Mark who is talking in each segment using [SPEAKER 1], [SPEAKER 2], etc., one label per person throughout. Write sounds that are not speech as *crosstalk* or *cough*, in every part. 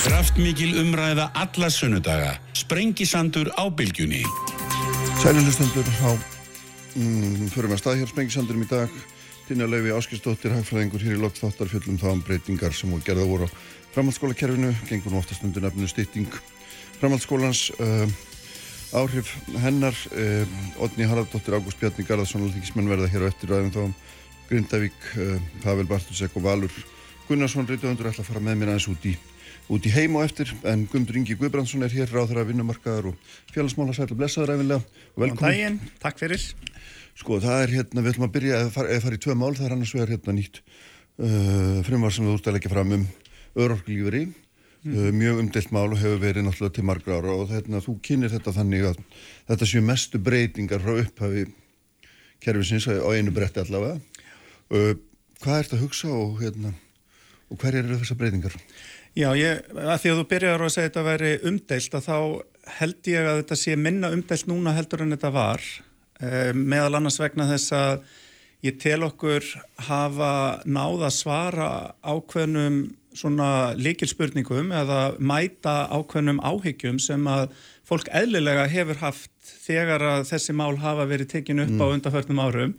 [SPEAKER 1] Kraftmikil umræða alla sunnudaga. Sprengisandur á bylgjunni.
[SPEAKER 2] Sælilustendur, þá mm, förum við að stað hér Sprengisandurum í dag. Tinja Laufi Áskistóttir, hagfræðingur hér í lokþáttar fjöllum þá um breytingar sem voru gerða voru á framhaldsskólakerfinu. Gengur nú oftast undir nefnu stytting framhaldsskólans. Uh, áhrif hennar, uh, Odni Haraldóttir, Ágúst Bjarni Garðarsson, alþingismenn verða hér á eftir ræðum þá um Grindavík, uh, Pavel Bartusek og Valur Gunnarsson, reytuðandur, ætla að fara með mér aðeins út í út í heim og eftir en Guðmundur Ingi Guðbrandsson er hér ráð þeirra vinnumarkaðar og félagsmála sæl og blessaður æfinlega
[SPEAKER 3] velkomin. Takk fyrir.
[SPEAKER 2] Sko það er hérna, við ætlum að byrja að fara, fara í tvö mál, það er annars vegar hérna nýtt uh, frumvar sem við úrst að leggja fram um örorklífuri, mm. uh, mjög umdelt mál og hefur verið náttúrulega til margra ára og hérna þú kynir þetta þannig að þetta séu mestu breytingar frá upphafi kerfisins á einu bretti allavega. Uh, hvað er þetta að hugsa og hérna og hverjar eru þessar breytingar?
[SPEAKER 3] Já, ég, að því að þú byrjar að segja að þetta væri umdeilt að þá held ég að þetta sé minna umdeilt núna heldur en þetta var eh, meðal annars vegna þess að ég tel okkur hafa náða svara ákveðnum svona líkilspurningum eða mæta ákveðnum áhyggjum sem að fólk eðlilega hefur haft þegar að þessi mál hafa verið tekin upp mm. á undarförnum árum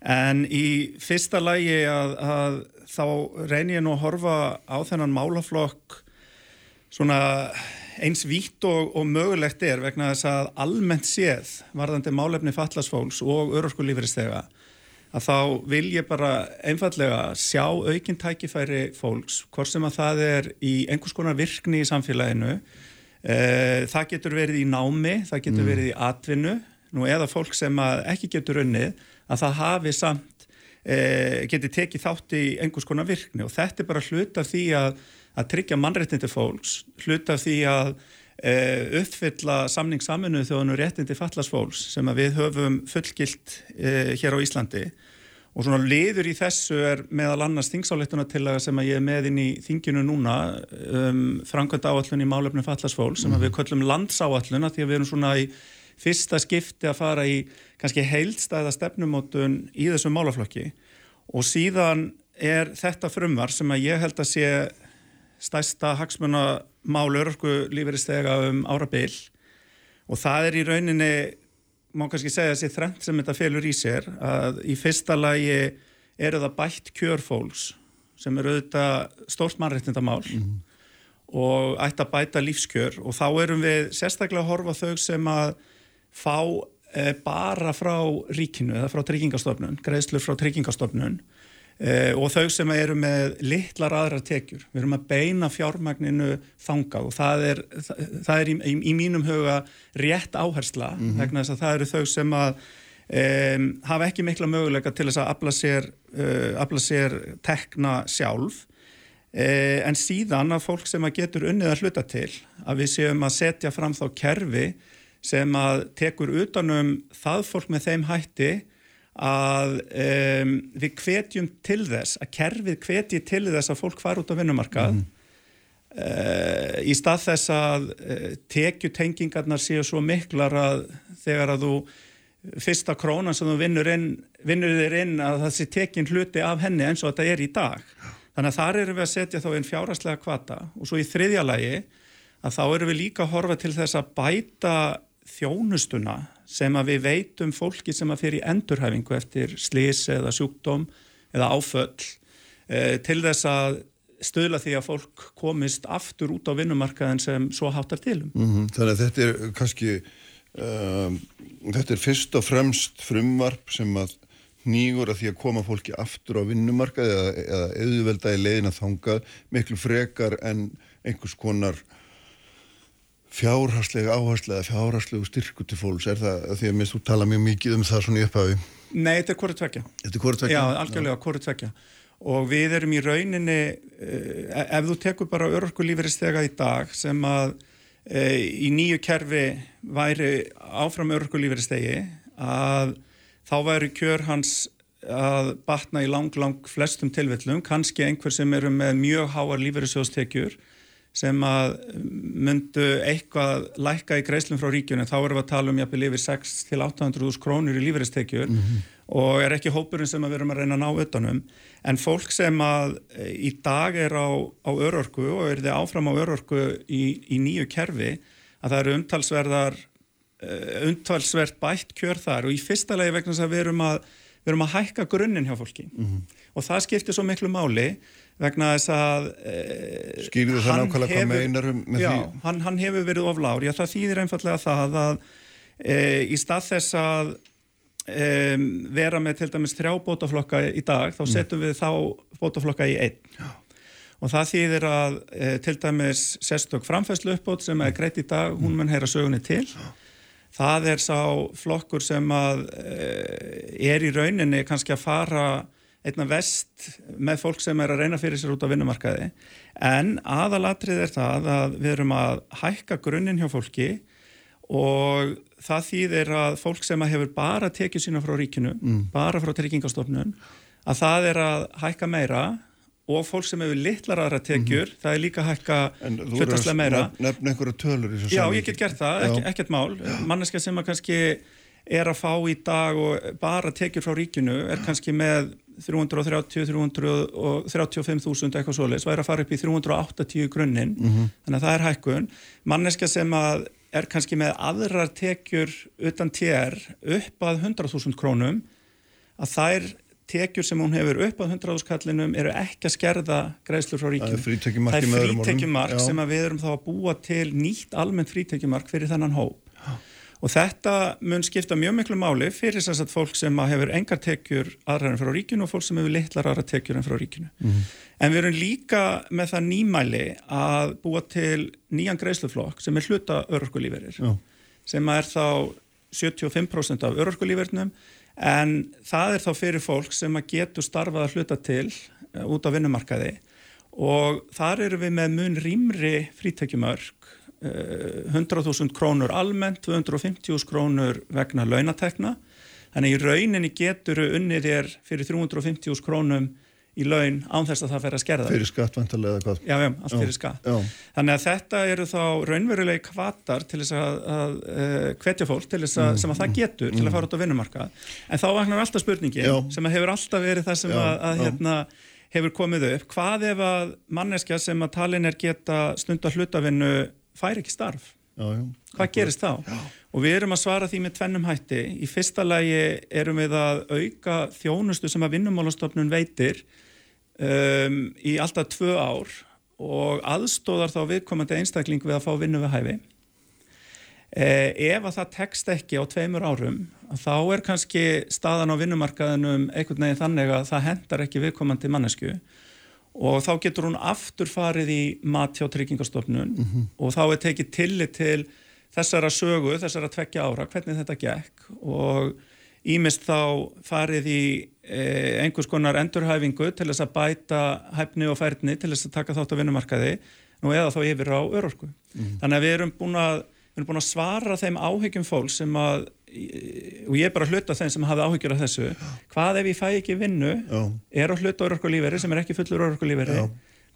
[SPEAKER 3] en í fyrsta lægi að, að þá reynir ég nú að horfa á þennan málaflokk svona eins vítt og, og mögulegt er vegna þess að almennt séð varðandi málefni fallasfólks og öroskulífuristega að þá vil ég bara einfallega sjá aukinn tækifæri fólks, hvort sem að það er í einhvers konar virkni í samfélaginu eh, það getur verið í námi, það getur mm. verið í atvinnu nú eða fólk sem ekki getur unnið að það hafi samt e, geti tekið þátt í einhvers konar virkni. Og þetta er bara hlut af því að, að tryggja mannréttindi fólks, hlut af því að e, uppfylla samning saminu þjóðanur réttindi fallast fólks sem við höfum fullgilt e, hér á Íslandi. Og svona liður í þessu er meðal annars þingsáleittunatillaga sem að ég er með inn í þinginu núna um, framkvæmda áallun í málefnum fallast fólks sem að við köllum landsáalluna því að við erum svona í fyrsta skipti að fara í kannski heildstæða stefnumótun í þessum málaflokki. Og síðan er þetta frumvar sem að ég held að sé stæsta hagsmuna mál örku lífeyristega um ára byl og það er í rauninni má kannski segja þessi þrengt sem þetta felur í sér að í fyrsta lagi eru það bætt kjörfólks sem eru auðvitað stórt mannrættindamál mm -hmm. og ætti að bæta lífskjör. Og þá erum við sérstaklega að horfa þau sem að fá e, bara frá ríkinu eða frá tryggingastofnun, greiðslur frá tryggingastofnun e, og þau sem eru með litlar aðra tekjur. Við erum að beina fjármagninu þangað og það er, það, það er í, í, í mínum huga rétt áhersla mm -hmm. vegna þess að það eru þau sem að e, hafa ekki mikla möguleika til þess að afla sér, afla sér tekna sjálf en síðan að fólk sem að getur unnið að hluta til að við séum að setja fram þá kerfi sem að tekur utanum það fólk með þeim hætti að um, við hvetjum til þess, að kerfið hvetji til þess að fólk fara út á vinnumarkað mm. uh, í stað þess að uh, tekjutengingarnar séu svo miklar að þegar að þú fyrsta krónan sem þú vinnur, inn, vinnur þér inn að það sé tekin hluti af henni eins og þetta er í dag. Þannig að þar erum við að setja þá einn fjáraslega kvata og svo í þriðja lagi að þá erum við líka að horfa til þess að bæta þjónustuna sem að við veitum fólki sem að fyrir endurhæfingu eftir slís eða sjúkdóm eða áföll e, til þess að stöðla því að fólk komist aftur út á vinnumarkaðin sem svo háttar til um.
[SPEAKER 2] Mm -hmm. Þannig að þetta er kannski um, þetta er fyrst og fremst frumvarp sem að nýgur að því að koma fólki aftur á vinnumarkaði eða auðvelda í leiðin að þanga miklu frekar en einhvers konar fjárhagslega áherslega, fjárhagslega styrku til fólks, er það því að minnst þú tala mjög mikið um það svona í upphafi?
[SPEAKER 3] Nei, þetta er hvori tvekja.
[SPEAKER 2] Þetta er hvori tvekja?
[SPEAKER 3] Já, algjörlega hvori tvekja og við erum í rauninni eh, ef þú tekur bara örkulífuristega í dag sem að e, í nýju kerfi væri áfram örkulífuristegi að þá væri kjör hans að batna í lang, lang flestum tilvillum, kannski einhver sem eru með mjög háar lífeyrisjóðstekjur sem að myndu eitthvað lækka í greislum frá ríkjunum þá erum við að tala um jafnvel yfir 6 til 800.000 krónur í lífeyristekjur mm -hmm. og er ekki hópurinn sem við erum að reyna að ná utanum en fólk sem að e, í dag er á, á örorku og er þið áfram á örorku í, í nýju kerfi að það eru umtalsverðar e, umtalsvert bætt kjör þar og í fyrsta legi vegna þess að við erum að, við erum að hækka grunninn hjá fólki mm -hmm. og það skiptir svo miklu máli vegna þess að e,
[SPEAKER 2] Skýrðu það nákvæmlega hvað meinarum með
[SPEAKER 3] já,
[SPEAKER 2] því?
[SPEAKER 3] Hann, hann hefur verið oflár, já það þýðir einfallega það að e, í stað þess að um, vera með til dæmis þrjá bótaflokka í dag þá mm. setjum við þá bótaflokka í einn Já. og það þýðir að e, til dæmis sérstök framfæslu uppbót sem er greitt í dag, hún mun heyra sögunni til það er sá flokkur sem að e, er í rauninni kannski að fara einna vest með fólk sem er að reyna fyrir sér út á vinnumarkaði en aðalatrið er það að við erum að hækka grunninn hjá fólki og það þýðir að fólk sem að hefur bara tekið sína frá ríkinu, mm. bara frá tryggingastofnun, að það er að hækka meira og fólk sem hefur litlar aðra tekjur, mm -hmm. það er líka að hækka hlutastlega meira.
[SPEAKER 2] En þú eru að nefna einhverju tölur í þessu
[SPEAKER 3] samvíki. Já, ég get gert það, Ek, ekkert mál. Manneska sem að kannski er að fá í dag og bara tekjur frá ríkinu er kannski með 330, 335.000 eitthvað svoleiðs, væri að fara upp í 380 grunninn, mm -hmm. þannig að það er hækkun. Manneska sem að er kannski með aðrar tekjur utan TR upp að 100.000 krónum að þær tekjur sem hún hefur upp að 100.000 kallinum eru ekki að skerða greiðslur frá ríkjum.
[SPEAKER 2] Það er
[SPEAKER 3] frítekjumark sem við erum þá að búa til nýtt almennt frítekjumark fyrir þennan hóp. Og þetta mun skipta mjög miklu máli fyrir þess að fólk sem hefur engar tekjur aðra en frá ríkinu og fólk sem hefur litlar aðra tekjur en frá ríkinu. Mm -hmm. En við erum líka með það nýmæli að búa til nýjan greiðsluflokk sem er hluta örorkulíferir Já. sem er þá 75% af örorkulífernum en það er þá fyrir fólk sem að getur starfað að hluta til eh, út á vinnumarkaði og þar eru við með mun rýmri frítekjumörk 100.000 eh, krónur almennt, 250.000 krónur vegna launatekna. Þannig í rauninni getur unnið þér fyrir 350.000 krónum í laun án þess að það fer að skerða.
[SPEAKER 2] Fyrir skatt vantarlega eða hvað?
[SPEAKER 3] Já, já, allt fyrir skatt. Já. Þannig að þetta eru þá raunverulegi kvatar til þess að, að uh, hvetja fólk til þess að, mm. sem að það getur mm. til að fara út á vinnumarka. En þá vaknar alltaf spurningin já. sem að hefur alltaf verið það sem að, að hérna, hefur komið upp. Hvað ef að manneskja sem að talin er geta stund að hlutavinnu fær ekki starf já, já, hvað gerist þá? Og við erum að svara því með tvennum hætti. Í fyrsta lægi erum við að auka þjónustu sem að vinnumálastofnun veitir um, í alltaf tvö ár og aðstóðar þá viðkomandi einstakling við að fá vinnu við hæfi. Eh, ef að það tekst ekki á tveimur árum, þá er kannski staðan á vinnumarkaðinum einhvern veginn þannig að það hendar ekki viðkomandi mannesku og þá getur hún aftur farið í mat hjá tryggingastofnun mm -hmm. og þá er tekið tillit til þessara sögu, þessara tveggja ára, hvernig þetta gekk og ímist þá farið í e, einhvers konar endurhæfingu til þess að bæta hæfni og færni til þess að taka þátt á vinnumarkaði nú eða þá yfir á örorku. Mm -hmm. Þannig að við erum búin að, erum búin að svara þeim áhyggjum fólk sem að og ég er bara að hluta þeim sem hafi áhyggjur af þessu. Hvað ef ég fæ ekki vinnu Já. er á hluta orðorkulíferi sem er ekki fullur orðorkulíferi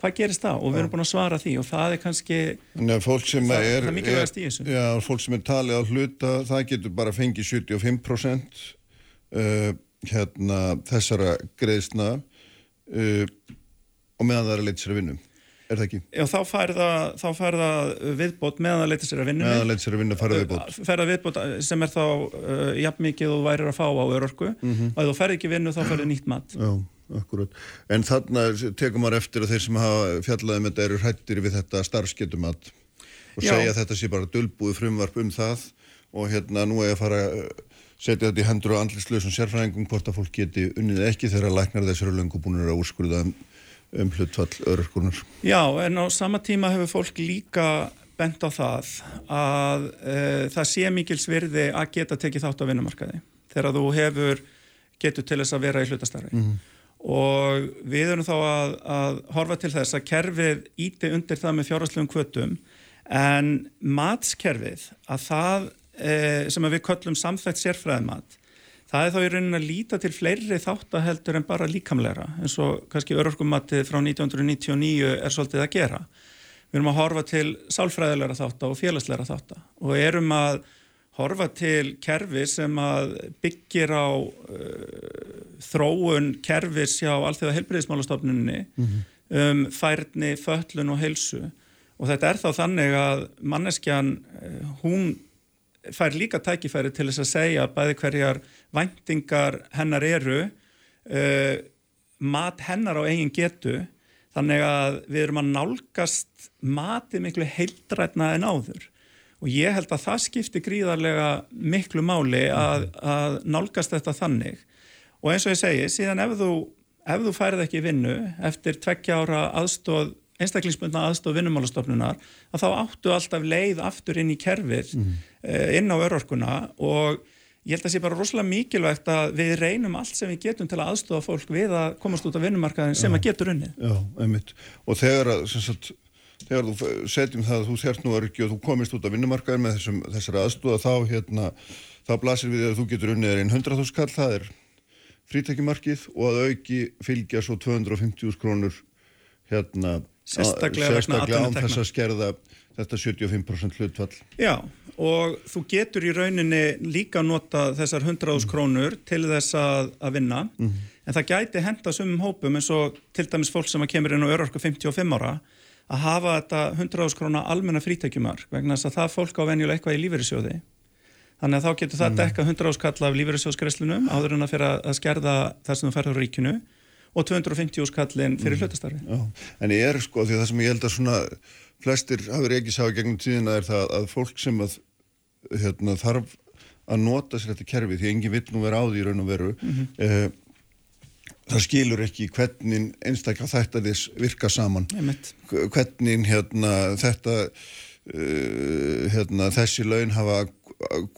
[SPEAKER 3] hvað gerist það og við erum búin að svara því og það er kannski
[SPEAKER 2] Njá, það,
[SPEAKER 3] er, það er mikilvægast í þessu.
[SPEAKER 2] Já, fólk sem er talið á hluta það getur bara fengið 75% uh, hérna þessara greiðsna uh, og meðan það er að leita sér að vinnum er það ekki?
[SPEAKER 3] Já, þá fær það, þá fær það viðbót meðan það leytir sér að vinna
[SPEAKER 2] meðan það leytir sér að vinna færða viðbót.
[SPEAKER 3] Færða viðbót sem er þá uh, jafn mikið þú værir að fá á örorku. Mm -hmm. og ef þú færði ekki vinnu þá færði nýtt mat.
[SPEAKER 2] Já, akkurat. En þarna tekum maður eftir að þeir sem hafa fjallaði með þetta eru hrættir við þetta starfsketumat og segja að þetta sé bara dölbúið frumvarp um það og hérna nú er að fara setja þetta í hendur og andlislausum sérfræðingum hvort að fólk geti unnið ekki þegar læknar þessari löngu búinur að úrskurða um hlutfall öryrkunar.
[SPEAKER 3] Já, en á sama tíma hefur fólk líka bent á það að e, það sé mikil svirði að geta tekið þátt á vinnumarkaði þegar þú hefur getur til þess að vera í hlutastarfi mm -hmm. og við erum þá að, að horfa til þess að kerfið íti undir það með fjárháslegum kvötum en matskerfið að það e, sem við köllum samþætt sérfræðimat það er þá í rauninni að líta til fleiri þáttaheldur en bara líkamleira eins og kannski örorkumatið frá 1999 er svolítið að gera. Við erum að horfa til sálfræðilegra þátta og félagslegra þátta og erum að horfa til kerfi sem að byggir á uh, þróun kerfis hjá allþjóða helbriðismálastofnunni mm -hmm. um færni, föllun og heilsu og þetta er þá þannig að manneskjan, uh, hún fær líka tækifæri til þess að segja bæði hverjar væntingar hennar eru uh, mat hennar á eigin getu. Þannig að við erum að nálgast mati miklu heildrætna en áður. Og ég held að það skipti gríðarlega miklu máli að, að nálgast þetta þannig. Og eins og ég segi, síðan ef þú, ef þú færið ekki vinnu eftir tveggja ára aðstóð einstaklingsbundna aðstóð vinnumálastofnunar að þá áttu alltaf leið aftur inn í kerfið mm. inn á örorkuna og ég held að það sé bara rosalega mikilvægt að við reynum allt sem við getum til að aðstóða fólk við að komast út af vinnumarkaðin sem að getur unni.
[SPEAKER 2] Já, einmitt. Og þegar að, sagt, þegar þú setjum það að þú sért nú öryggi og þú komist út af vinnumarkaðin með þessum, þessari aðstóða þá hérna, þá blasir við að þú getur unnið einn 100.000 skall, það er frítekjumarkið og að auki fylgja svo 250.000 krónur hérna
[SPEAKER 3] sérstaklega, sérstaklega
[SPEAKER 2] án þess að skerða þetta 75% hlutfall.
[SPEAKER 3] Já og þú getur í rauninni líka nota þessar 100.000 krónur til þess að, að vinna mm -hmm. en það gæti henda sumum hópum eins og til dæmis fólk sem kemur inn á örorku 55 ára að hafa þetta 100.000 krónar almenna frítækjumar vegna þess að það fólk á venjulega eitthvað í lífeyrissjóði þannig að þá getur það mm. dekka 100.000 kall af lífeyrissjóðskreslunum áður en að fyrir að skerða það sem þú færður ríkinu og 250.000 kallin fyrir mm. hlutastarfi
[SPEAKER 2] Já, en ég er sko því það sem ég held að svona flestir hafur ekki sá gegnum tíðina er það að fólk sem að hérna, þarf að nota sér þetta kerfi því engin vill nú vera á því raun og veru mm -hmm. eh, það skilur ekki hvernig einstaklega þetta þess virka saman hvernig hérna, þetta uh, hérna, þessi laun hafa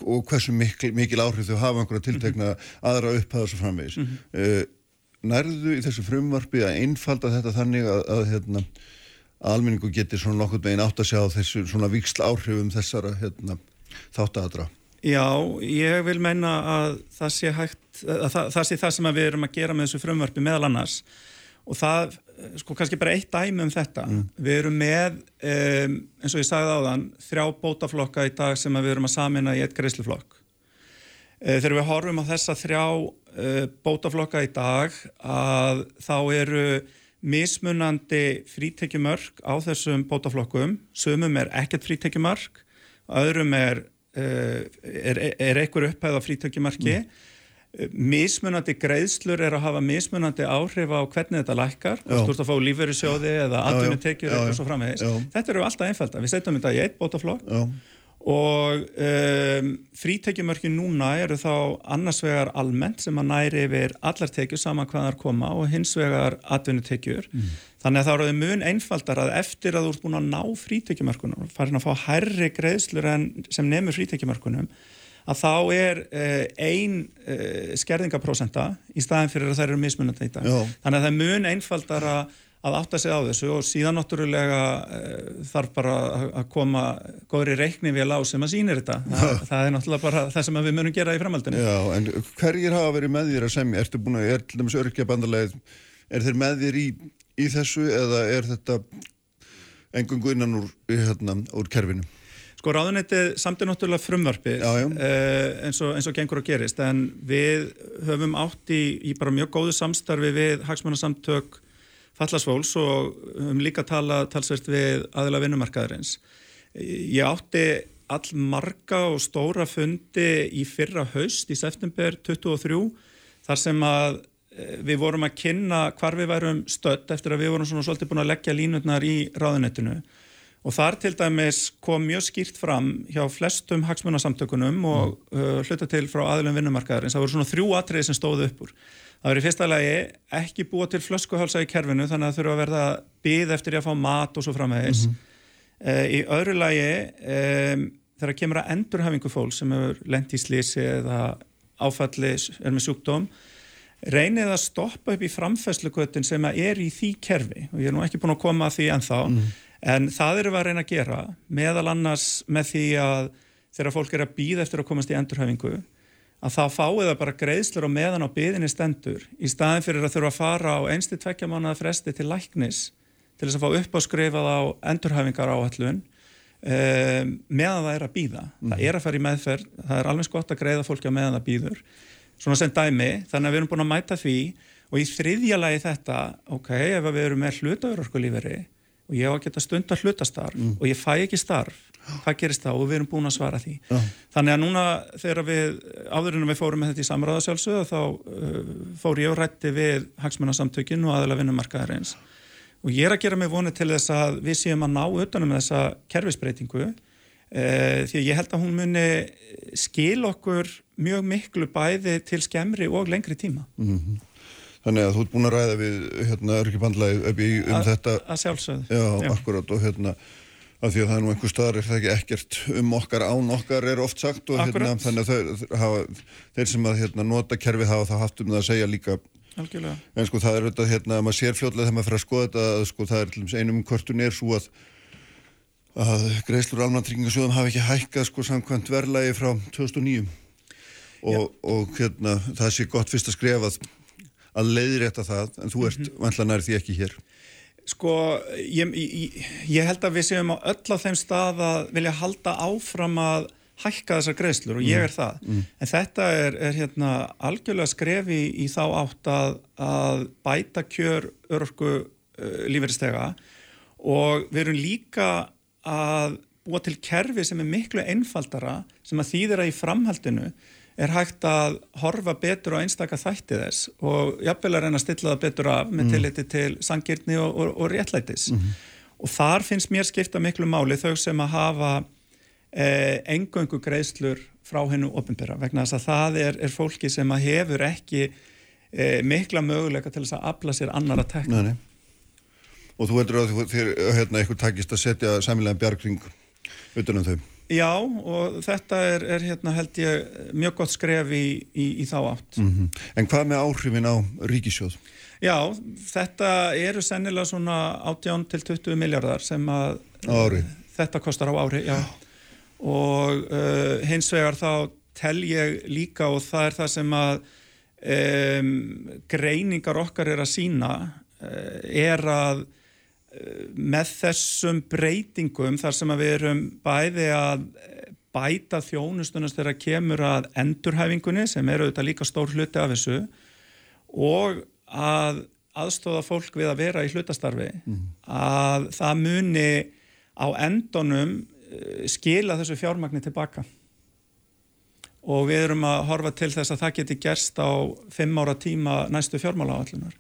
[SPEAKER 2] og hversu mikil, mikil áhrif þau hafa einhverja tiltekna mm -hmm. aðra upphæðar svo framvegis mm -hmm. uh, nærðu í þessu frumvarfi að einfalda þetta þannig að, að hérna, almenningu getur svona nokkur megin átt að sjá þessu svona viksl áhrifum þessara hérna, þáttadra
[SPEAKER 3] Já, ég vil meina að það sé hægt, að það, það sé það sem við erum að gera með þessu frumvarfi meðal annars og það, sko kannski bara eitt dæmi um þetta. Mm. Við erum með, um, eins og ég sagði á þann, þrjá bótaflokka í dag sem við erum að samina í eitt greiðsluflokk. Uh, þegar við horfum á þessa þrjá uh, bótaflokka í dag að þá eru mismunandi frítekjumörk á þessum bótaflokkum, sumum er ekkert frítekjumörk, öðrum er Eh, er, er einhver upphæð á frítökjumarki mm. mismunandi greiðslur er að hafa mismunandi áhrif á hvernig þetta lækkar, þú ert að fá lífverðisjóði eða atvinnutekjur og svo framvegis. Þetta eru alltaf einfalda, við setjum þetta í eitt bótaflokk og um, frítekjumörki núna eru þá annars vegar almennt sem að næri yfir allar tekjur saman hvaðar koma og hins vegar atvinnutekjur mm. þannig að þá eru mun einfaldar að eftir að þú ert búin að ná frítekjumörkunum farin að fá herri greiðslur en sem nefnur frítekjumörkunum að þá er uh, ein uh, skerðingaprósenta í staðin fyrir að það eru mismunandi í dag. Þannig að það er mun einfaldar að að átta sig á þessu og síðan náttúrulega uh, þarf bara að koma góðri reikni við lág sem að sýnir þetta. *laughs* Þa, það er náttúrulega bara það sem við munum gera í framhaldinu.
[SPEAKER 2] Já, en hverjir hafa verið með þér að semja? Ertu búin að, er til dæmis örkja bandalegið, er þeir með þér í, í þessu eða er þetta engungu innan úr, hérna, úr kerfinu?
[SPEAKER 3] Sko ráðunetið samt er náttúrulega frumvarpið uh, eins, og, eins og gengur og gerist en við höfum átt í, í bara mjög góðu samstarfi við hagsmannarsamtök fallasfólks og um líka tala talsvert við aðila vinnumarkaðarins. Ég átti all marga og stóra fundi í fyrra haust í september 23 þar sem að eh, við vorum að kynna hvar við værum stödd eftir að við vorum svona svolítið búin að leggja línutnar í ráðunettinu og þar til dæmis kom mjög skýrt fram hjá flestum hagsmunarsamtökunum og uh, hluta til frá aðilum vinnumarkaðarins. Það voru svona þrjú atriði sem stóðu upp úr. Það verður í fyrsta lagi ekki búa til flöskuhálsa í kerfinu þannig að það þurfa að verða byð eftir að fá mat og svo framvegis. Mm -hmm. uh, í öðru lagi um, þegar kemur að endurhafingu fólk sem hefur lent í slísi eða áfalli er með sjúkdóm reynið að stoppa upp í framfæsluköttin sem er í því kerfi og ég er nú ekki búin að koma að því ennþá mm -hmm. en það eru að reyna að gera meðal annars með því að þegar fólk er að býða eftir að komast í endurhafingu að þá fáið það bara greiðslur og meðan á byðinni stendur í staðin fyrir að þurfa að fara á einstu tvekkja mánuða fresti til læknis til þess að fá upp á skrifað á endurhæfingar áallun um, meðan það er að býða. Mm. Það er að fara í meðferð, það er alveg gott að greiða fólki að meðan það býður, svona sem dæmi, þannig að við erum búin að mæta því og í þriðja lagi þetta, ok, ef við erum með hlutaurarkulíferi og ég á að geta stund að hlutastarf mm. og ég fæ ekki starf, hvað gerist þá og við erum búin að svara því. Já. Þannig að núna þegar við, áðurinn við fórum með þetta í samráðasjálfsögðu þá uh, fór ég og rætti við hagsmunarsamtökinu og aðeila vinnumarkaðarins og ég er að gera mig vonið til þess að við séum að ná utanum þessa kerfisbreytingu eh, því að ég held að hún muni skil okkur mjög miklu bæði til skemmri og lengri tíma.
[SPEAKER 2] Mm -hmm. Þannig að þú ert búin að ræða við hérna örkipandlaði um a, þetta.
[SPEAKER 3] Að sjálfsögðu.
[SPEAKER 2] Já, Já, akkurat og hérna af því að það er nú einhver staðar er það ekki ekkert um okkar án okkar er oft sagt og hérna, þannig að þau, hafa, þeir sem að hérna, nota kerfið hafa það haft um það að segja líka
[SPEAKER 3] Algjörlega.
[SPEAKER 2] En sko það er þetta hérna, maður sér fljóðlega þegar maður fyrir að skoða þetta að sko það er einum kortun er svo að að greiðslur almantryggingasjóðum hafi ekki hækkað sko samkvæmt verðlægi frá 2009 og, og hérna það sé gott fyrst að skrefað að leiðrætta það en þú ert mm -hmm. vantilega nær því ekki hér
[SPEAKER 3] Sko, ég, ég, ég held að við séum á öll af þeim stað að vilja halda áfram að hækka þessar greiðslur og ég mhm. er það mm. en þetta er, er hérna algjörlega skrefi í, í þá átt að, að bæta kjör örku uh, eh, lífeyristega og við erum líka að búa til kerfi sem er miklu einfaldara sem að þýðra í framhaldinu er hægt að horfa betur á einstakka þætti þess og jafnvel að reyna að stilla það betur af með mm. tilliti til sangirni og, og, og réttlætis mm -hmm. og þar finnst mér skipta miklu máli þau sem að hafa eh, engöngu greiðslur frá hennu ofinbera vegna þess að það er, er fólki sem hefur ekki eh, mikla möguleika til þess að afla sér annar að tekna. Nei, nei.
[SPEAKER 2] Og þú heldur að þér hérna, eitthvað takist að setja samilega bjargring utanum þau?
[SPEAKER 3] Já og þetta er, er hérna, held ég mjög gott skref í, í, í þá átt.
[SPEAKER 2] Mm -hmm. En hvað með áhrifin á ríkisjóð?
[SPEAKER 3] Já, þetta eru sennilega svona 18 til 20 miljardar sem að þetta kostar á ári, já. já og uh, hins vegar þá tel ég líka og það er það sem að um, greiningar okkar er að sína uh, er að með þessum breytingum þar sem við erum bæði að bæta þjónustunast þegar kemur að endurhæfingunni sem eru auðvitað líka stór hluti af þessu og að aðstóða fólk við að vera í hlutastarfi mm. að það muni á endunum Eh, skila þessu fjármagnir tilbaka og við erum að horfa til þess að það geti gerst á fimm ára tíma næstu fjármála áallunar.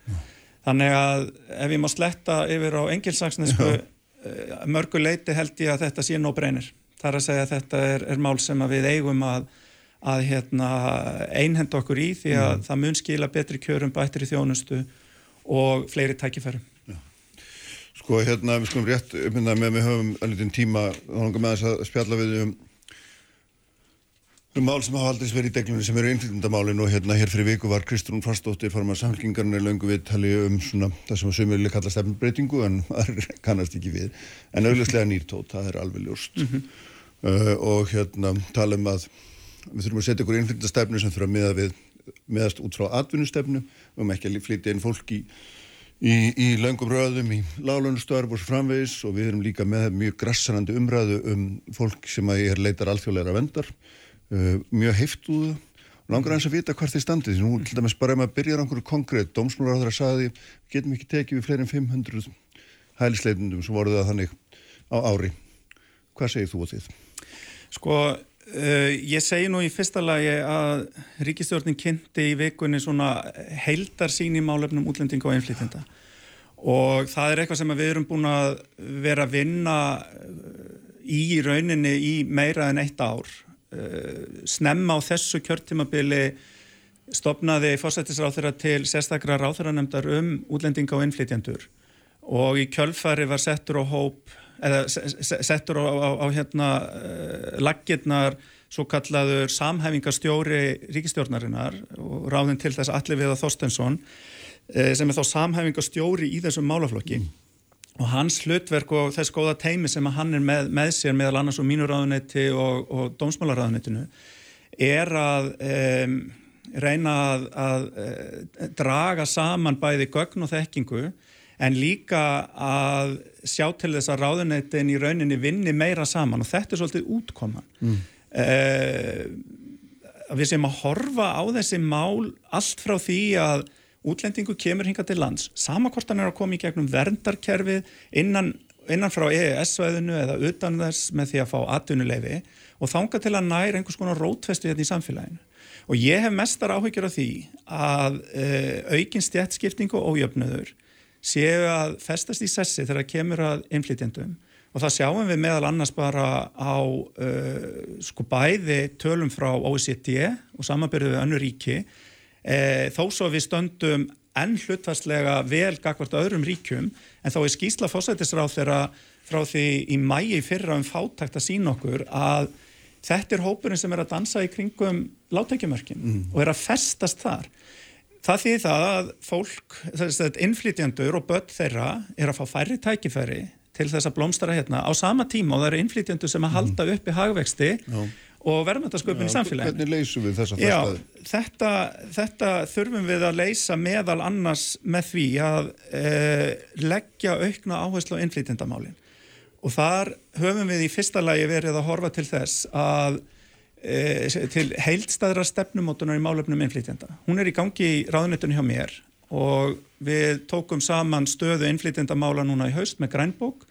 [SPEAKER 3] Þannig að ef ég má sletta yfir á engilsaksnesku eh, mörgu leiti held ég að þetta sé nóg breynir. Það er að segja að þetta er, er mál sem við eigum að, að hérna, einhenda okkur í því að mm. það mun skila betri kjörum, bættir í þjónustu og fleiri tækifærum.
[SPEAKER 2] Sko hérna við skulum rétt uppmynda með við höfum alveg tíma þá langar með þess að spjalla við um um mál sem hafa aldrei verið í deglunni sem eru einflýtundamálin og hérna hér fyrir viku var Kristrún Farsdóttir farmar samfélkingarnir löngu við tali um svona það sem að sömurli kalla stefnbreytingu en það *laughs* kannast ekki við. En auðvitslega nýrtót, það er alveg ljóst. Mm -hmm. uh, og hérna tala um að við þurfum að setja ykkur einflýtundastefnu sem þurfa að miða við meðast út frá atvinnustefnu um ekki að flytja inn fólk í í, í löngum röðum, í lálunustörf og framvegis. Og við erum líka með mjög grassanandi umræðu um fólk sem að ég er leitar alþjóðleira vendar uh, mjög heiftuðu langar eins að vita hvert þið standið nú til dæmis bara ef maður byrjar á einhverju konkrétt það að saði, getum ekki tekið við fleirin 500 hælisleitundum sem voruð það þannig á ári. Hvað segir þú á því?
[SPEAKER 3] Sko Uh, ég segi nú í fyrsta lagi að ríkistjórnin kynnti í vikunni svona heildarsýn í málefnum útlendinga og einflýtjenda og það er eitthvað sem við erum búin að vera að vinna í rauninni í meira en eitt ár. uh, snemma á þessu kjörtímabili stopnaði fórsættisráð þeirra til sérstakra ráþæranemdar um útlendinga og einflýtjendur og í kjölfari var settur á hóp eða settur á, á, á hérna uh, laggirnar svo kallaður samhæfingarstjóri ríkistjórnarinnar og ráðin til þess allir við að Þorstensson uh, sem er þá samhæfingarstjóri í þessum málaflokki mm. Og hans hlutverk og þess góða teimi sem hann er með, með sér meðal annars og mínuráðunetti og, og dómsmálaráðunettinu er að um, reyna að, að uh, draga saman bæði gögn og þekkingu en líka að sjá til þess að ráðuneytin í rauninni vinni meira saman og þetta er svolítið útkoman mm. að við sem að horfa á þessi mál allt frá því að útlendingu kemur hinga til lands, sama hvort hann er að koma í gegnum verndarkerfið innan, innan frá EES-svæðinu eða utan þess með því að fá atvinnuleifi og þanga til að næra einhvers konar rótfestu hérna í samfélaginu. Og ég hef mestar áhyggjur af því að uh, aukin stjætskipting og ójöfnöður séu að festast í sessi þegar það kemur að innflytjendum og það sjáum við meðal annars bara á uh, sko bæði tölum frá OECD og samanbyrðu við önnu ríki uh, þó svo við stöndum enn hlutvarslega vel gagvart öðrum ríkjum en þá er skýsla fósættisráð þeirra frá því í mægi fyrra um fátækt að sína okkur að þetta er hópurinn sem er að dansa í kringum látækjumörkin mm. og er að festast þar. Það þýðir það að fólk, þess að innflytjandur og börn þeirra er að fá færri tækifæri til þess að blómstara hérna á sama tíma og það eru innflytjandur sem að mhm. halda upp í hagvexti Já. Og verðmættasköpun í samfélaginu.
[SPEAKER 2] Hvernig leysum við þessa fyrstaði?
[SPEAKER 3] Já, þetta, þetta þurfum við að leysa meðal annars með því að eh, leggja aukna áherslu á innflytjandamálinn og þar höfum við í fyrsta lagi verið að horfa til þess að e, til heildstæðra stefnumótunar í málefnum innflytjenda. Hún er í gangi í ráðunitunni hjá mér og við tókum saman stöðu innflytjendamála núna í haust með grænbók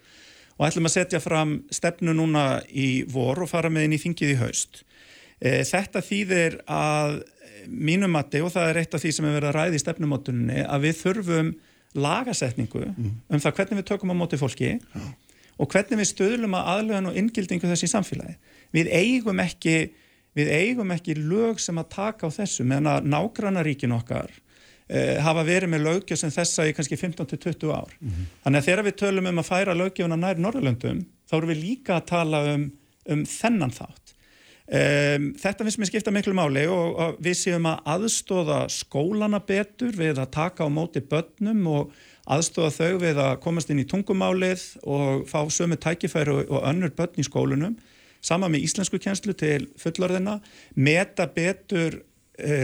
[SPEAKER 3] og ætlum að setja fram stefnu núna í vor og fara með inn í þingið í haust. E, þetta þýðir að mínumatti og það er eitt af því sem er verið að ræði í stefnumótunni að við þurfum lagasetningu mm. um það hvernig við tökum á móti fólki Já og hvernig við stöðlum að aðlöðan og inngildingu þessi í samfélagi. Við eigum ekki, við eigum ekki lög sem að taka á þessu meðan að nágrannaríkin okkar eh, hafa verið með lögjöf sem þessa í kannski 15-20 ár. Mm -hmm. Þannig að þegar við tölum um að færa lögjöfuna nær Norrlöndum þá erum við líka að tala um, um þennan þátt. Um, þetta finnst mér skipta miklu máli og, og við séum að aðstóða skólana betur við að taka á móti börnum og aðstofa þau við að komast inn í tungumálið og fá sömu tækifæri og önnur börn í skólunum sama með íslensku kjenslu til fullorðina meta betur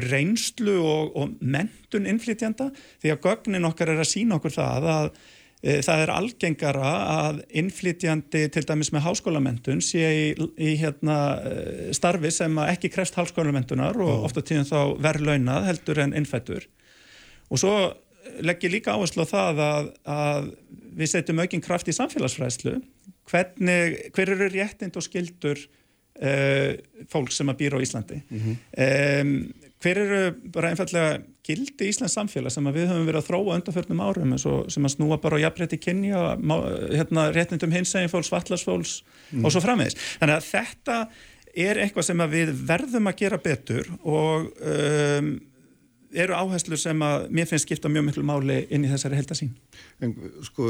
[SPEAKER 3] reynslu og, og mentun innflytjanda því að gögnin okkar er að sína okkur það að e, það er algengara að innflytjandi til dæmis með háskólamentun sé í, í hérna, eh, starfi sem ekki krefst háskólamentunar og ofta tíðan þá verðlaunað heldur en innfættur og svo legg ég líka áherslu á það að, að við setjum aukinn kraft í samfélagsfræðslu. Hvernig, hver eru réttind og skildur uh, fólk sem að býra á Íslandi? Mm -hmm. um, hver eru bara einfallega gildi Íslands samfélag sem við höfum verið að þróa undanförnum árum sem að snúa bara á jafnrétti kynja hérna, réttindum hinsegin fólks, vallarsfólks mm. og svo framvegis þannig að þetta er eitthvað sem við verðum að gera betur og um, eru áherslur sem að mér finnst skipta mjög miklu máli inn í þessari heldasín.
[SPEAKER 2] En sko,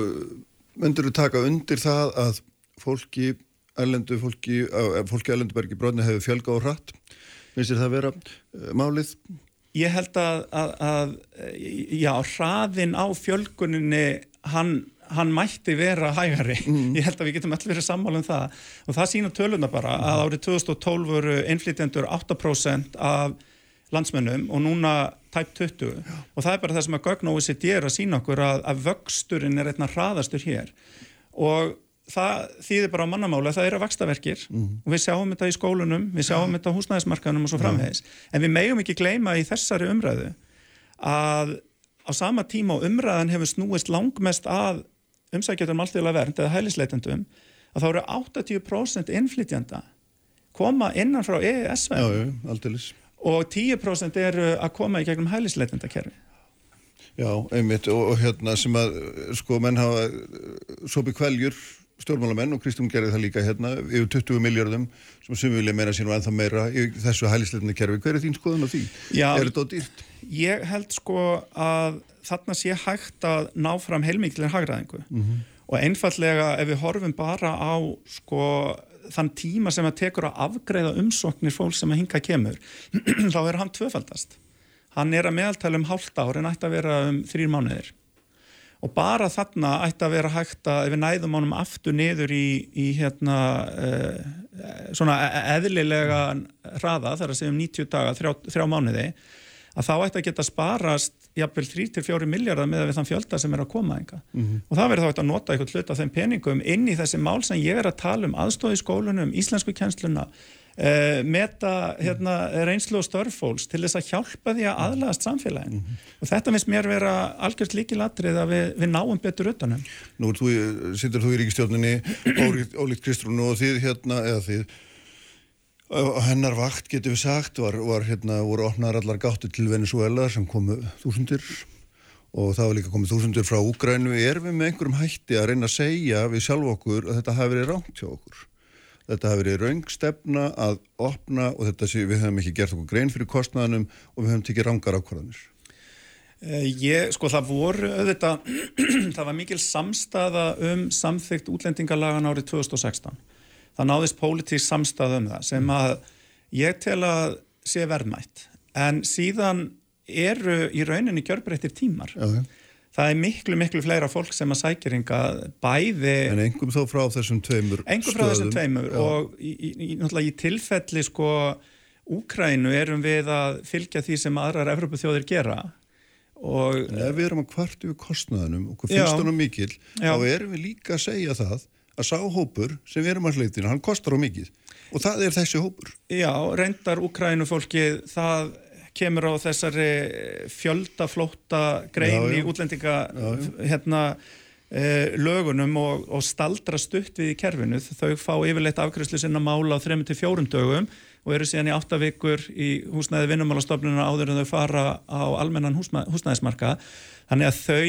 [SPEAKER 2] myndur þú taka undir það að fólki, ælendu fólki, fólki ælendubergi bróðni hefur fjölga og hratt? Finnst þér það að vera uh, málið?
[SPEAKER 3] Ég held að, að, að já, hraðin á fjölguninni, hann, hann mætti vera hægari. Mm. *laughs* Ég held að við getum allir verið sammála um það. Og það sína töluna bara mm. að árið 2012 voru innflytjendur 8% af landsmennum og núna tæpt 20 Já. og það er bara það sem að gögn OECD er að sína okkur að, að vöxturinn er einna hraðastur hér og það þýðir bara á mannamála að það eru að vakstaverkir mm. og við sjáum þetta í skólunum, við sjáum ja. þetta á húsnæðismarkanum og svo framhegis, ja. en við megum ekki gleyma í þessari umræðu að á sama tíma og umræðan hefur snúist langmest að umsækjatum alltíðulega vernd eða hælisleitendum að þá eru 80% innflytjanda koma innan frá EES-væðin og 10% eru að koma í gegnum hælisleitendakerfi.
[SPEAKER 2] Já, einmitt og, og hérna sem að sko menn hafa sopi kvæljur stjórnmálamenn og Kristjón gerði það líka hérna yfir 20 miljardum sem sem vilja meina sín og ennþá meira í þessu hælisleitendakerfi. Hver er þín skoðun á því? Já, er þetta á dýrt?
[SPEAKER 3] Ég held sko að þarna sé hægt að ná fram heilmiklir hagraðingu mm -hmm. og einfallega ef við horfum bara á sko þann tíma sem að tekur að afgreða umsóknir fólk sem að hinga kemur *clears throat* þá er hann tvöfaldast hann er að meðaltælu um hálft ár en ætti að vera um þrýr mánuðir og bara þarna ætti að vera hægt að við næðum ánum aftur niður í, í hérna uh, svona e-, eðlilega hraða þar að segja um 90 daga, þrjá, þrjá mánuði að þá ætti að geta sparast jafnvel 3-4 miljardar með við þann fjölda sem er að koma enga mm -hmm. og það verður þá eitthvað að nota eitthvað hlut af þeim peningum inn í þessi mál sem ég er að tala um aðstóði skólunum, íslensku kjensluna uh, meta hérna, reynslu og störfóls til þess að hjálpa því að aðlagast samfélagin mm -hmm. og þetta finnst mér vera algjört líkilatrið að við, við náum betur utanum.
[SPEAKER 2] Nú þú, sittur þú í ríkistjórninni, Ólíkt Kristrún og þið hérna, eða þið hennar vakt getur við sagt var, var hérna, voru opnar allar gáttu til Venezuela sem komu þúsundir og það var líka komið þúsundir frá Úgrænu er við með einhverjum hætti að reyna að segja við sjálf okkur að þetta hafi verið rámt hjá okkur þetta hafi verið raungstefna að opna og þetta sé við hefum ekki gert okkur grein fyrir kostnæðanum og við hefum tekið rángar ákvarðanir.
[SPEAKER 3] Eh, Ég, sko það voru auðvitað, *clears throat* það var mikil samstaða um samþygt útlendingalagan árið 2016 það náðist pólitísk samstað um það sem að ég tel að sé verðmætt. En síðan eru í rauninni gjörbreyttir tímar. Já, já. Það er miklu miklu fleira fólk sem að sækjeringa bæði
[SPEAKER 2] en engum þó frá þessum tveimur
[SPEAKER 3] engum frá þessum tveimur já. og í, í, í, í tilfelli sko Úkrænu erum við að fylgja því sem aðrar Evropaþjóðir gera.
[SPEAKER 2] Og en ef við erum að kvartu við kostnaðunum og finnst það mikil þá erum við líka að segja það að sá hópur sem við erum að hleytina, hann kostar á mikið. Og það er þessi hópur.
[SPEAKER 3] Já, reyndar Ukrænufólki, það kemur á þessari fjöldaflótta grein í útlendinga hérna e, lögunum og, og staldra stutt við í kerfinu. Þau fá yfirleitt afkvæmslu sinna mála á 3-4 dögum og eru síðan í 8 vikur í húsnæði vinnumálastofnuna áður en þau fara á almennan húsnæðismarka. Þannig að þau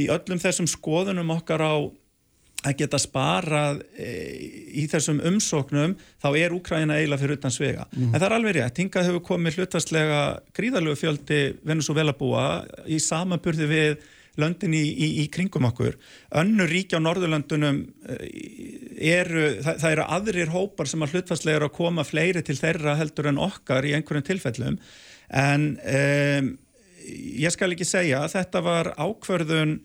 [SPEAKER 3] í öllum þessum skoðunum okkar á að geta sparað e, í þessum umsóknum þá er Úkræna eiginlega fyrir utan svega. Mm. en það er alveg rétt, hingað hefur komið hlutastlega gríðalögu fjöldi Venezuela búa í samanburði við löndin í, í, í kringum okkur. Önnur ríkja á Norðurlöndunum e, eru, það, það eru aðrir hópar sem að hlutastlega eru að koma fleiri til þeirra heldur en okkar í einhverjum tilfellum. En um, ég skal ekki segja að þetta var ákverðun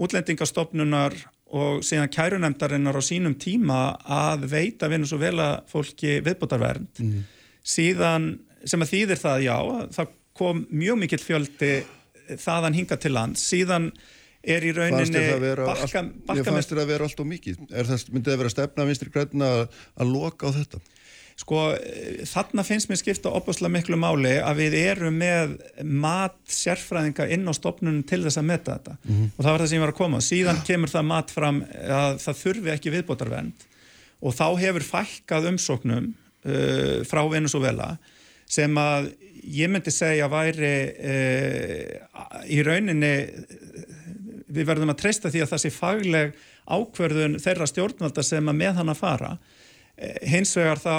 [SPEAKER 3] útlendingastofnunar og síðan kærunemdarinnar á sínum tíma að veita vinus og vela fólki viðbútarvernd mm. síðan sem að þýðir það já, það kom mjög mikill fjöldi þaðan hinga til land síðan er í rauninni
[SPEAKER 2] bakka, bakka Ég fannst þetta að vera allt og mikið er það myndið að vera stefna vinstri græna að loka á þetta?
[SPEAKER 3] Sko þarna finnst mér skipta opaslega miklu máli að við erum með mat sérfræðinga inn á stopnunum til þess að metta þetta mm -hmm. og það var það sem ég var að koma. Síðan kemur það mat fram að það þurfi ekki viðbótarvend og þá hefur fælkað umsóknum uh, frá Venezuela sem að ég myndi segja væri uh, í rauninni við verðum að treysta því að það sé fagleg ákverðun þeirra stjórnvalda sem að með hann að fara hins vegar þá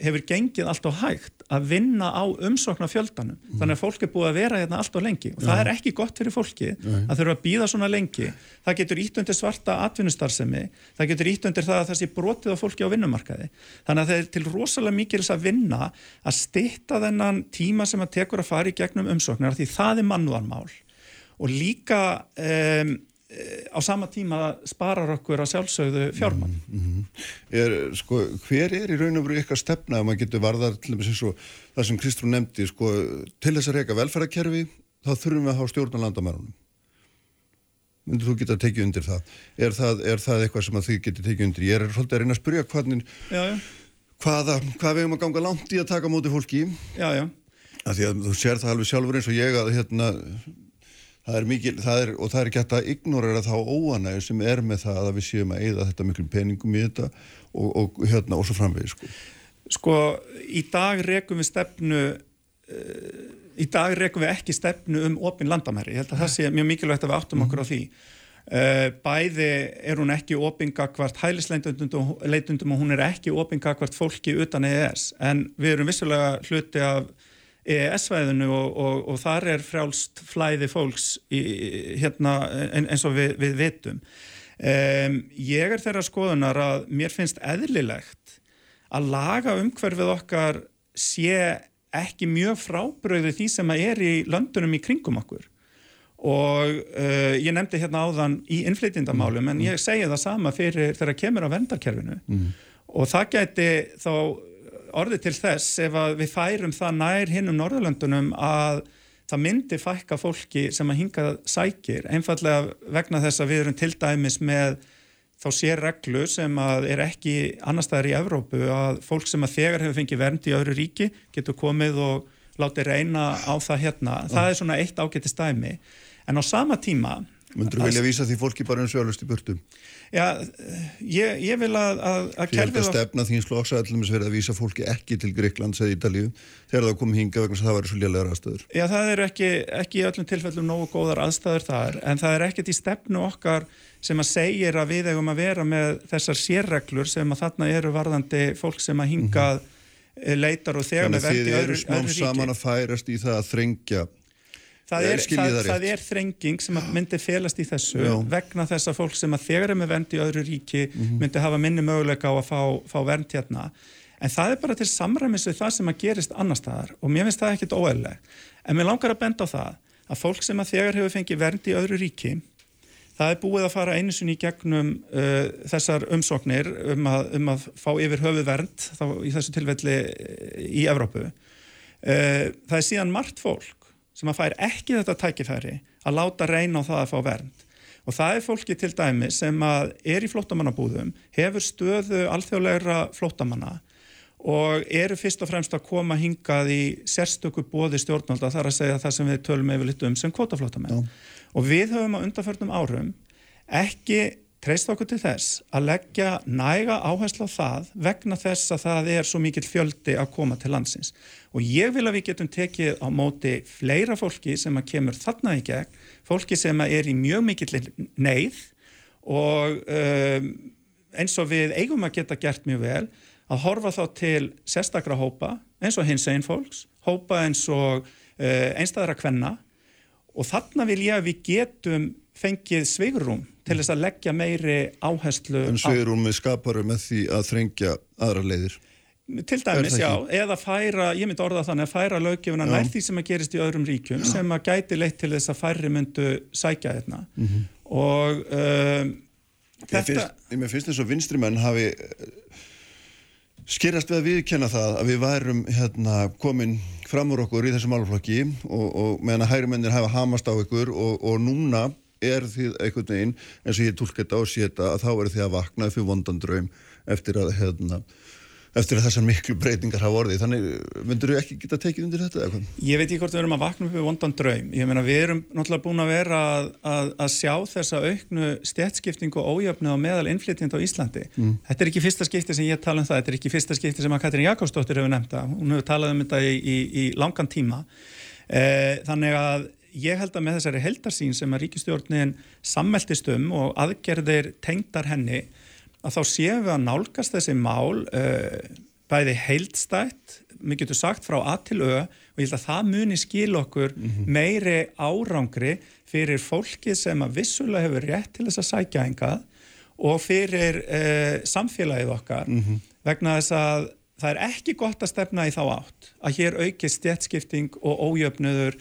[SPEAKER 3] hefur gengið allt og hægt að vinna á umsokna fjöldanum mm. þannig að fólk er búið að vera hérna allt og lengi og ja. það er ekki gott fyrir fólki Nei. að þurfa að býða svona lengi það getur ítt undir svarta atvinnustarfsemi það getur ítt undir það að það sé brotið á fólki á vinnumarkaði þannig að það er til rosalega mikil að vinna að stitta þennan tíma sem að tekur að fara í gegnum umsoknar því það er mannúðanmál og líka um, á sama tíma sparar okkur að sjálfsögðu fjármann mm -hmm.
[SPEAKER 2] er, sko, Hver er í raun og veru ykkar stefna að maður getur varðar að það sem Kristrún nefndi sko, til þess að reyka velferðarkerfi þá þurfum við að hafa stjórn á landamærunum. Myndir þú geta tekið undir það? Er, það er það eitthvað sem að þið getur tekið undir? Ég er svolítið að reyna að spyrja hvernig já, já. hvaða, hvað við erum að ganga langt í að taka móti fólki?
[SPEAKER 3] Já,
[SPEAKER 2] að að þú sér það alveg sjálfur eins og ég að hérna það er mikil, það er, og það er ekki hægt að ignorera þá óanægur sem er með það að við séum að eigða þetta miklum peningum í þetta og, og hérna og svo framvegi sko.
[SPEAKER 3] Sko, í dag rekum við stefnu uh, í dag rekum við ekki stefnu um opin landamæri, ég held að það sé mjög mikilvægt að við áttum okkur á því. Uh, bæði er hún ekki opinga hvert hælisleitundum og hún er ekki opinga hvert fólki utan EES en við erum vissulega hluti af EES-svæðinu og, og, og þar er frjálst flæði fólks í, hérna, eins og við, við vitum. Um, ég er þeirra skoðunar að mér finnst eðlilegt að laga umhverfið okkar sé ekki mjög frábröðu því sem að er í löndunum í kringum okkur og uh, ég nefndi hérna áðan í innflytjandamálum mm. en ég segi það sama fyrir þegar kemur á vendarkerfinu mm. og það gæti þá orðið til þess ef við færum það nær hinn um Norðurlöndunum að það myndi fækka fólki sem að hinga sækir, einfallega vegna þess að við erum til dæmis með þá sér reglu sem að er ekki annar staðar í Evrópu að fólk sem að þegar hefur fengið vernd í öðru ríki getur komið og látið reyna á það hérna. Það er svona eitt ágætti stæmi. En á sama tíma
[SPEAKER 2] Mundur þú vilja vísa því fólki bara eins og alveg styrpurtum?
[SPEAKER 3] Já, ég, ég vil að, að, að
[SPEAKER 2] Því held að stefna slóks að allum verið að vísa fólki ekki til Greiklands eða Ítalíu þegar það kom hinga vegna það var svo lélegar aðstöður.
[SPEAKER 3] Já, það eru ekki, ekki í öllum tilfellum nógu góðar aðstöður þar en það er ekkert í stefnu okkar sem að segir að við eigum að vera með þessar sérreglur sem að þarna eru varðandi fólk sem að hingað mm -hmm. leitar og þegar með verði öðru ríki.
[SPEAKER 2] Þannig að þið eru smá saman að færast í það að þrengja
[SPEAKER 3] Það er, það, það er þrenging sem myndi félast í þessu Já. vegna þess að fólk sem að þegar er með vernd í öðru ríki mm -hmm. myndi hafa minni möguleika á að fá, fá vernd hérna. En það er bara til samræmis við það sem að gerist annar staðar og mér finnst það ekkit óeðleg. En mér langar að benda á það að fólk sem að þegar hefur fengið vernd í öðru ríki það er búið að fara einu sinni í gegnum uh, þessar umsóknir um að, um að fá yfir höfu vernd þá í þessu tilfelli í Evrópu. Uh, það er síðan margt fólk sem að fær ekki þetta tækifæri að láta reyna á það að fá vernd. Og það er fólki til dæmi sem að er í flottamannabúðum, hefur stöðu alþjóðlegra flottamanna og eru fyrst og fremst að koma hingað í sérstöku bóði stjórnálda þar að segja það sem við tölum yfirleitt um sem kvotaflottamenn og við höfum á undarförnum árum ekki treyst okkur til þess að leggja næga áherslu á það vegna þess að það er svo mikill fjöldi að koma til landsins. Og ég vil að við getum tekið á móti fleira fólki sem að kemur þarna í gegn, fólki sem að er í mjög mikill neyð og um, eins og við eigum að geta gert mjög vel að horfa þá til sérstakra hópa eins og hins einn fólks, hópa eins og uh, einstæðra kvenna. Og þarna vil ég að við getum fengið sveigurum til þess að leggja meiri áherslu
[SPEAKER 2] En sveigurum við skaparum með því að þrengja aðra leiðir
[SPEAKER 3] Til dæmis, já, eða færa, ég myndi orða þannig að færa löggefuna nær því sem að gerist í öðrum ríkjum já. sem að gæti leitt til þess að færri myndu sækja hérna mm -hmm. og um,
[SPEAKER 2] þetta... Finnst, ég finnst þess að vinstrimenn hafi eh, skerast við að viðkenna það að við værum hérna, komin fram úr okkur í þessum álflokki og, og meðan að hægri mennir hafa hamast á ykkur og, og núna er því einhvern veginn eins og ég tólk þetta á sétta að þá er því að vakna fyrir vondan draum eftir að hérna eftir að þessar miklu breytingar hafa orðið þannig myndur þú ekki geta tekið undir þetta eitthvað?
[SPEAKER 3] Ég veit ekki hvort við erum að vakna upp við vondan draum ég meina við erum náttúrulega búin að vera að, að, að sjá þessa auknu stjætskipting og ójöfnu á meðal innflytjand á Íslandi. Mm. Þetta er ekki fyrsta skipti sem ég tala um það, þetta er ekki fyrsta skipti sem að Katrín Jakobsdóttir hefur nefnda, hún hefur talað um þetta í, í, í langan tíma eh, þannig að ég held að með þessari heldarsín sem að ríkistjórnin sammeltist um og aðgerðir tengdar henni að þá séum við að nálgast þessi mál uh, bæði heildstætt, við getum sagt frá A til Ö og ég held að það muni skil okkur mm -hmm. meiri árangri fyrir fólki sem að vissulega hefur rétt til þess að sækja engað og fyrir uh, samfélagið okkar mm -hmm. vegna þess að það er ekki gott að stefna í þá átt að hér auki stjætskipting og ójöfnuður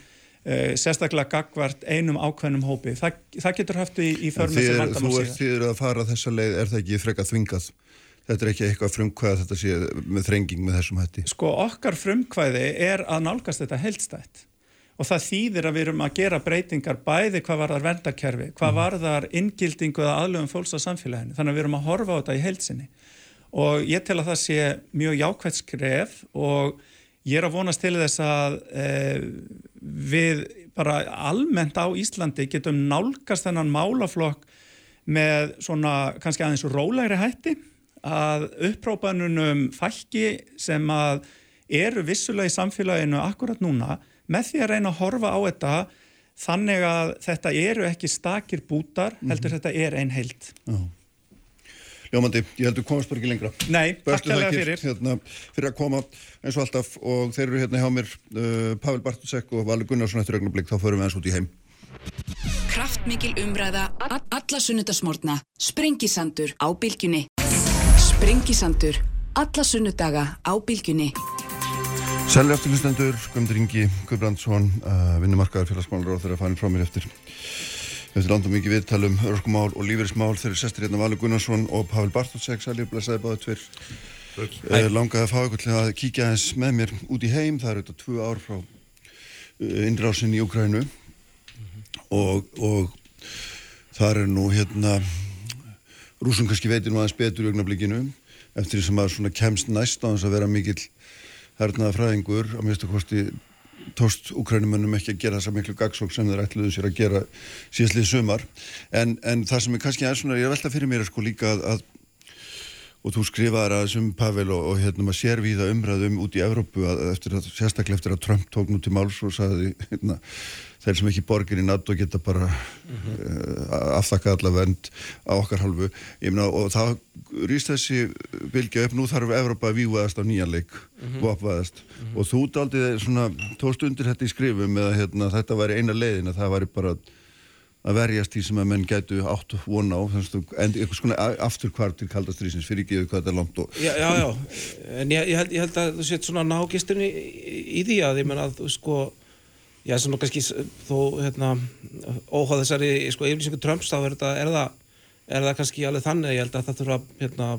[SPEAKER 3] sérstaklega gagvart einum ákveðnum hópi. Þa, það getur haft í, í förmið sem vandamál
[SPEAKER 2] síðan. Þú ert því að fara þessa leið, er það ekki frekka þvingað? Þetta er ekki eitthvað frumkvæð að þetta sé með þrenging með þessum hætti?
[SPEAKER 3] Sko okkar frumkvæði er að nálgast þetta heldstætt og það þýðir að við erum að gera breytingar bæði hvað varðar vendarkerfi, hvað mm. varðar inngildingu eða aðlöfum fólks á samfélaginu. Þannig að við erum að horfa á þetta í heldsinni og ég tel að það sé mjög jákvægt skref og ég er að vonast til þess að eh, við bara almennt á Íslandi getum nálgast þennan málaflokk með svona kannski aðeins rólegri hætti að upprópanunum fælki sem að eru vissulega í samfélaginu akkurat núna með því að reyna að horfa á þetta þannig að þetta eru ekki stakir bútar heldur mm -hmm. þetta er einn heilt. Já.
[SPEAKER 2] Ljómandi, ég heldur komast bara ekki lengra.
[SPEAKER 3] Nei, takklega fyrir.
[SPEAKER 2] Hérna, fyrir að koma eins og alltaf og þeir eru hérna hjá mér uh, Pavel Bartusek og Valur Gunnarsson eftir ögnablik, þá förum við eins út í heim.
[SPEAKER 4] Kraftmikil umræða, alla sunnudasmórna, sprengisandur á bylgjunni. Sprengisandur, alla sunnudaga á bylgjunni.
[SPEAKER 2] Selvi afturlustendur, Guðmundur Ingi, Guðbrandsson, uh, vinnumarkaðar félagsmálur og þeirra fannir frá mér eftir Eftir landum mikið viðtalum, örgumál og lífeyrismál eru sestir hérna Valur Gunnarsson og Pavel Bartótsek sælir, blæsaði báðu tver eh, langaði að fá ykkur til að kíkja eins með mér út í heim, það eru þetta tvö ár frá innrásin í Ukrænu og, og þar er nú hérna rúsum kannski veitir nú aðeins betur í augnablikinu eftir því sem að svona kemst næst á þess að vera mikill hernaða fræðingur að mista kosti tóst ukrænumönnum ekki að gera þessa miklu gagsók sem þeir ætluðu sér að gera síðastlið sumar. En, en það sem er kannski aðeins svona, ég velta fyrir mér sko líka að, að og þú skrifaðar að þessum Pavel og, og hérna maður sér við það umræðum út í Evrópu að, eftir að, sérstaklega eftir að Trump tók nú til máls og sagði hérna, þeir sem ekki borgir í NATO geta bara mm -hmm. uh, aftakka alla vend á okkar halvu mena, og það rýst þessi vilja upp, nú þarf Evrópa að vývaðast á nýjanleik mm -hmm. og opvaðast mm -hmm. og þú daldið svona tóst undir þetta í skrifum með að hérna, þetta væri eina leiðin að það væri bara að verjast því sem að menn getu átt vona á en eitthvað svona afturkvart til kaldastrýsins fyrir ekki hvað þetta er langt og...
[SPEAKER 5] Já, já, já, en ég, ég, held, ég held að þú sétt svona nágisturinn í, því að ég menna að sko já, svona kannski þó hérna óháð þessari sko yfirlýsingu Trumps þá er, þetta, er, það, er það kannski alveg þannig ég held að það þurfa hérna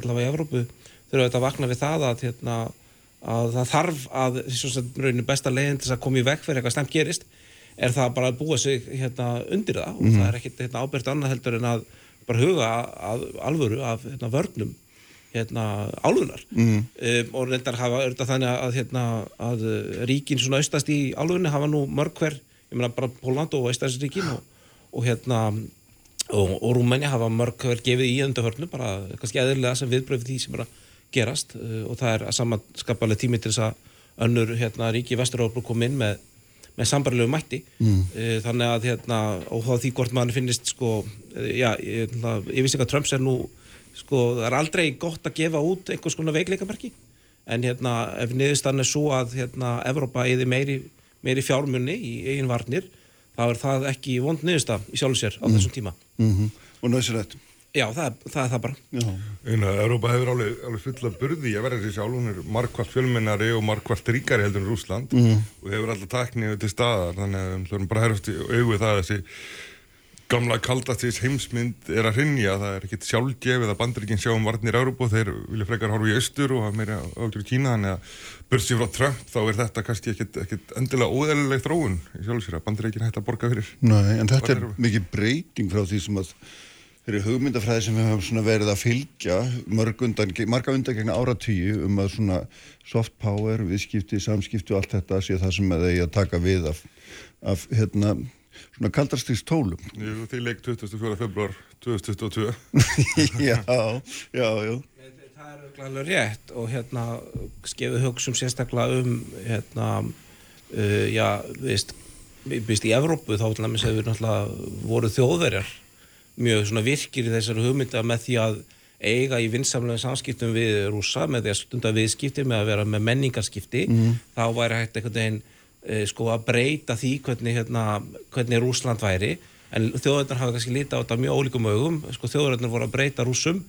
[SPEAKER 5] allavega í Evrópu þurfa þetta að vakna við það að hérna að það þarf að svona besta leginn til að koma í vekk fyrir eitthvað stemt gerist er það bara að búa sig hérna, undir það. Og mm -hmm. það er ekkert hérna, ábyrgt annað heldur en að bara huga að alvöru af hérna, vörnum hérna, álfunar mm um, og reyndar hafa auðvitað þannig að, hérna, að ríkin svona austast í álfunni hafa nú mörg hver, ég meina bara Póland og Íslandsríkin og, og hérna og, og Rúmenja hafa mörg hver gefið í öndahörnu, bara kannski eðurlega sem viðbröfið því sem er að gerast. Uh, og það er að samanskapalega tími til þess að önnur hérna, ríki í Vestur-Európa kom inn með með sambarlegu mætti mm. þannig að hérna, og þá því hvort mann finnist sko, já, ég vissi ekki að Trumps er nú sko, það er aldrei gott að gefa út einhvers konar veikleikamerki en hérna, ef niðurstann er svo að hérna, Evrópa eði meiri, meiri fjármunni í eigin varnir þá er það ekki vond niðurstann í sjálf sér á mm. þessum tíma
[SPEAKER 2] mm -hmm. og nöðsirrætt
[SPEAKER 5] Já, það, það er það bara.
[SPEAKER 6] Einu, Europa hefur alveg, alveg fulla burði að vera þessi sjálf, hún er markvært fjölmennari og markvært ríkari heldur en Rúsland mm. og hefur alltaf taknið til staðar, þannig að við höfum bara í auðvið það að þessi gamla kaldatis heimsmynd er að hrinja, það er ekkit sjálfgefið að bandaríkinn sjá um varnir Europa og þeir vilja frekar horfa í austur og hafa meira ágjör í Kína, þannig að börsið frá Trump þá er þetta kannski ekkit, ekkit endilega óðæðileg þróun í sjálfsýra, bandaríkinn hægt að borga fyrir.
[SPEAKER 2] Nei, en þetta er mikið breyting frá því sem að þeirri hugmyndafræði sem við höfum verið að fylgja undan, marga undan gegna áratíu um að svona soft power, viðskipti, samskipti og allt þetta sé það sem þeir að taka við af, af hérna, svona kaldarstíks tólum.
[SPEAKER 6] Jú, því leik 24. februar 2022.
[SPEAKER 2] já, já, já.
[SPEAKER 5] Það er alveg rétt og hérna skefið hugsun sérstaklega um hérna, uh, já, veist, veist í Evrópu þá hefur við náttúrulega voruð þjóðverjar mjög virkir í þessari hugmynda með því að eiga í vinsamlega samskiptum við rúsa með því að stunda viðskipti með að vera með menningarskipti mm. þá væri hægt einhvern veginn e, sko að breyta því hvernig, hérna, hvernig Rúsland væri en þjóðarnar hafa kannski lítið á þetta mjög ólíkum augum. Sko, þjóðarnar voru að breyta rúsum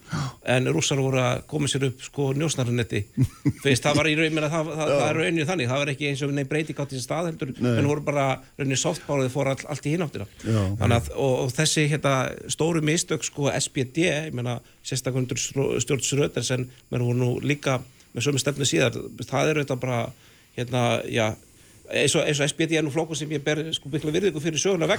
[SPEAKER 5] en rússar voru að koma sér upp sko njósnarnetti *laughs* það var í rauninu það, það, það er rauninu þannig. Það var ekki eins og neinn breyting á þessi stað heldur en voru bara rauninu softbárið fór all, allt í hináttina. Og, og þessi hérna, stóru mistök sko SPD sérstakundur stjórnsröðar sem voru nú líka með sömu stefnu síðar. Það er þetta bara hérna já eins og, og SPD er nú flokkur sem ég ber sko byggla virðingu fyrir söguna vegna